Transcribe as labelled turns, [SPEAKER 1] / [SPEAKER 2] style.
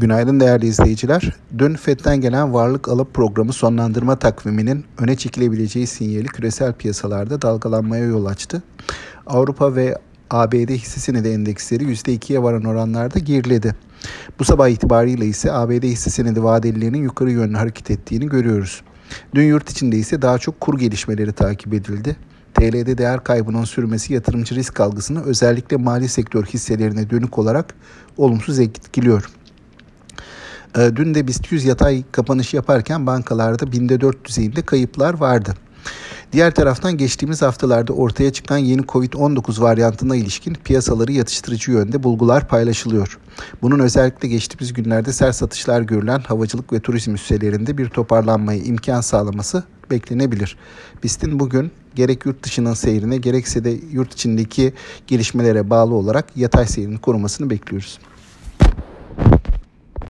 [SPEAKER 1] Günaydın değerli izleyiciler. Dün FED'den gelen varlık alıp programı sonlandırma takviminin öne çekilebileceği sinyali küresel piyasalarda dalgalanmaya yol açtı. Avrupa ve ABD hisse senedi endeksleri %2'ye varan oranlarda geriledi. Bu sabah itibariyle ise ABD hisse senedi vadelilerinin yukarı yönlü hareket ettiğini görüyoruz. Dün yurt içinde ise daha çok kur gelişmeleri takip edildi. TL'de değer kaybının sürmesi yatırımcı risk algısını özellikle mali sektör hisselerine dönük olarak olumsuz etkiliyor. Ee, dün de BIST 100 yatay kapanış yaparken bankalarda binde 4 düzeyinde kayıplar vardı. Diğer taraftan geçtiğimiz haftalarda ortaya çıkan yeni Covid-19 varyantına ilişkin piyasaları yatıştırıcı yönde bulgular paylaşılıyor. Bunun özellikle geçtiğimiz günlerde sert satışlar görülen havacılık ve turizm üsselerinde bir toparlanmaya imkan sağlaması beklenebilir. BIST'in bugün gerek yurt dışının seyrine gerekse de yurt içindeki gelişmelere bağlı olarak yatay seyrini korumasını bekliyoruz.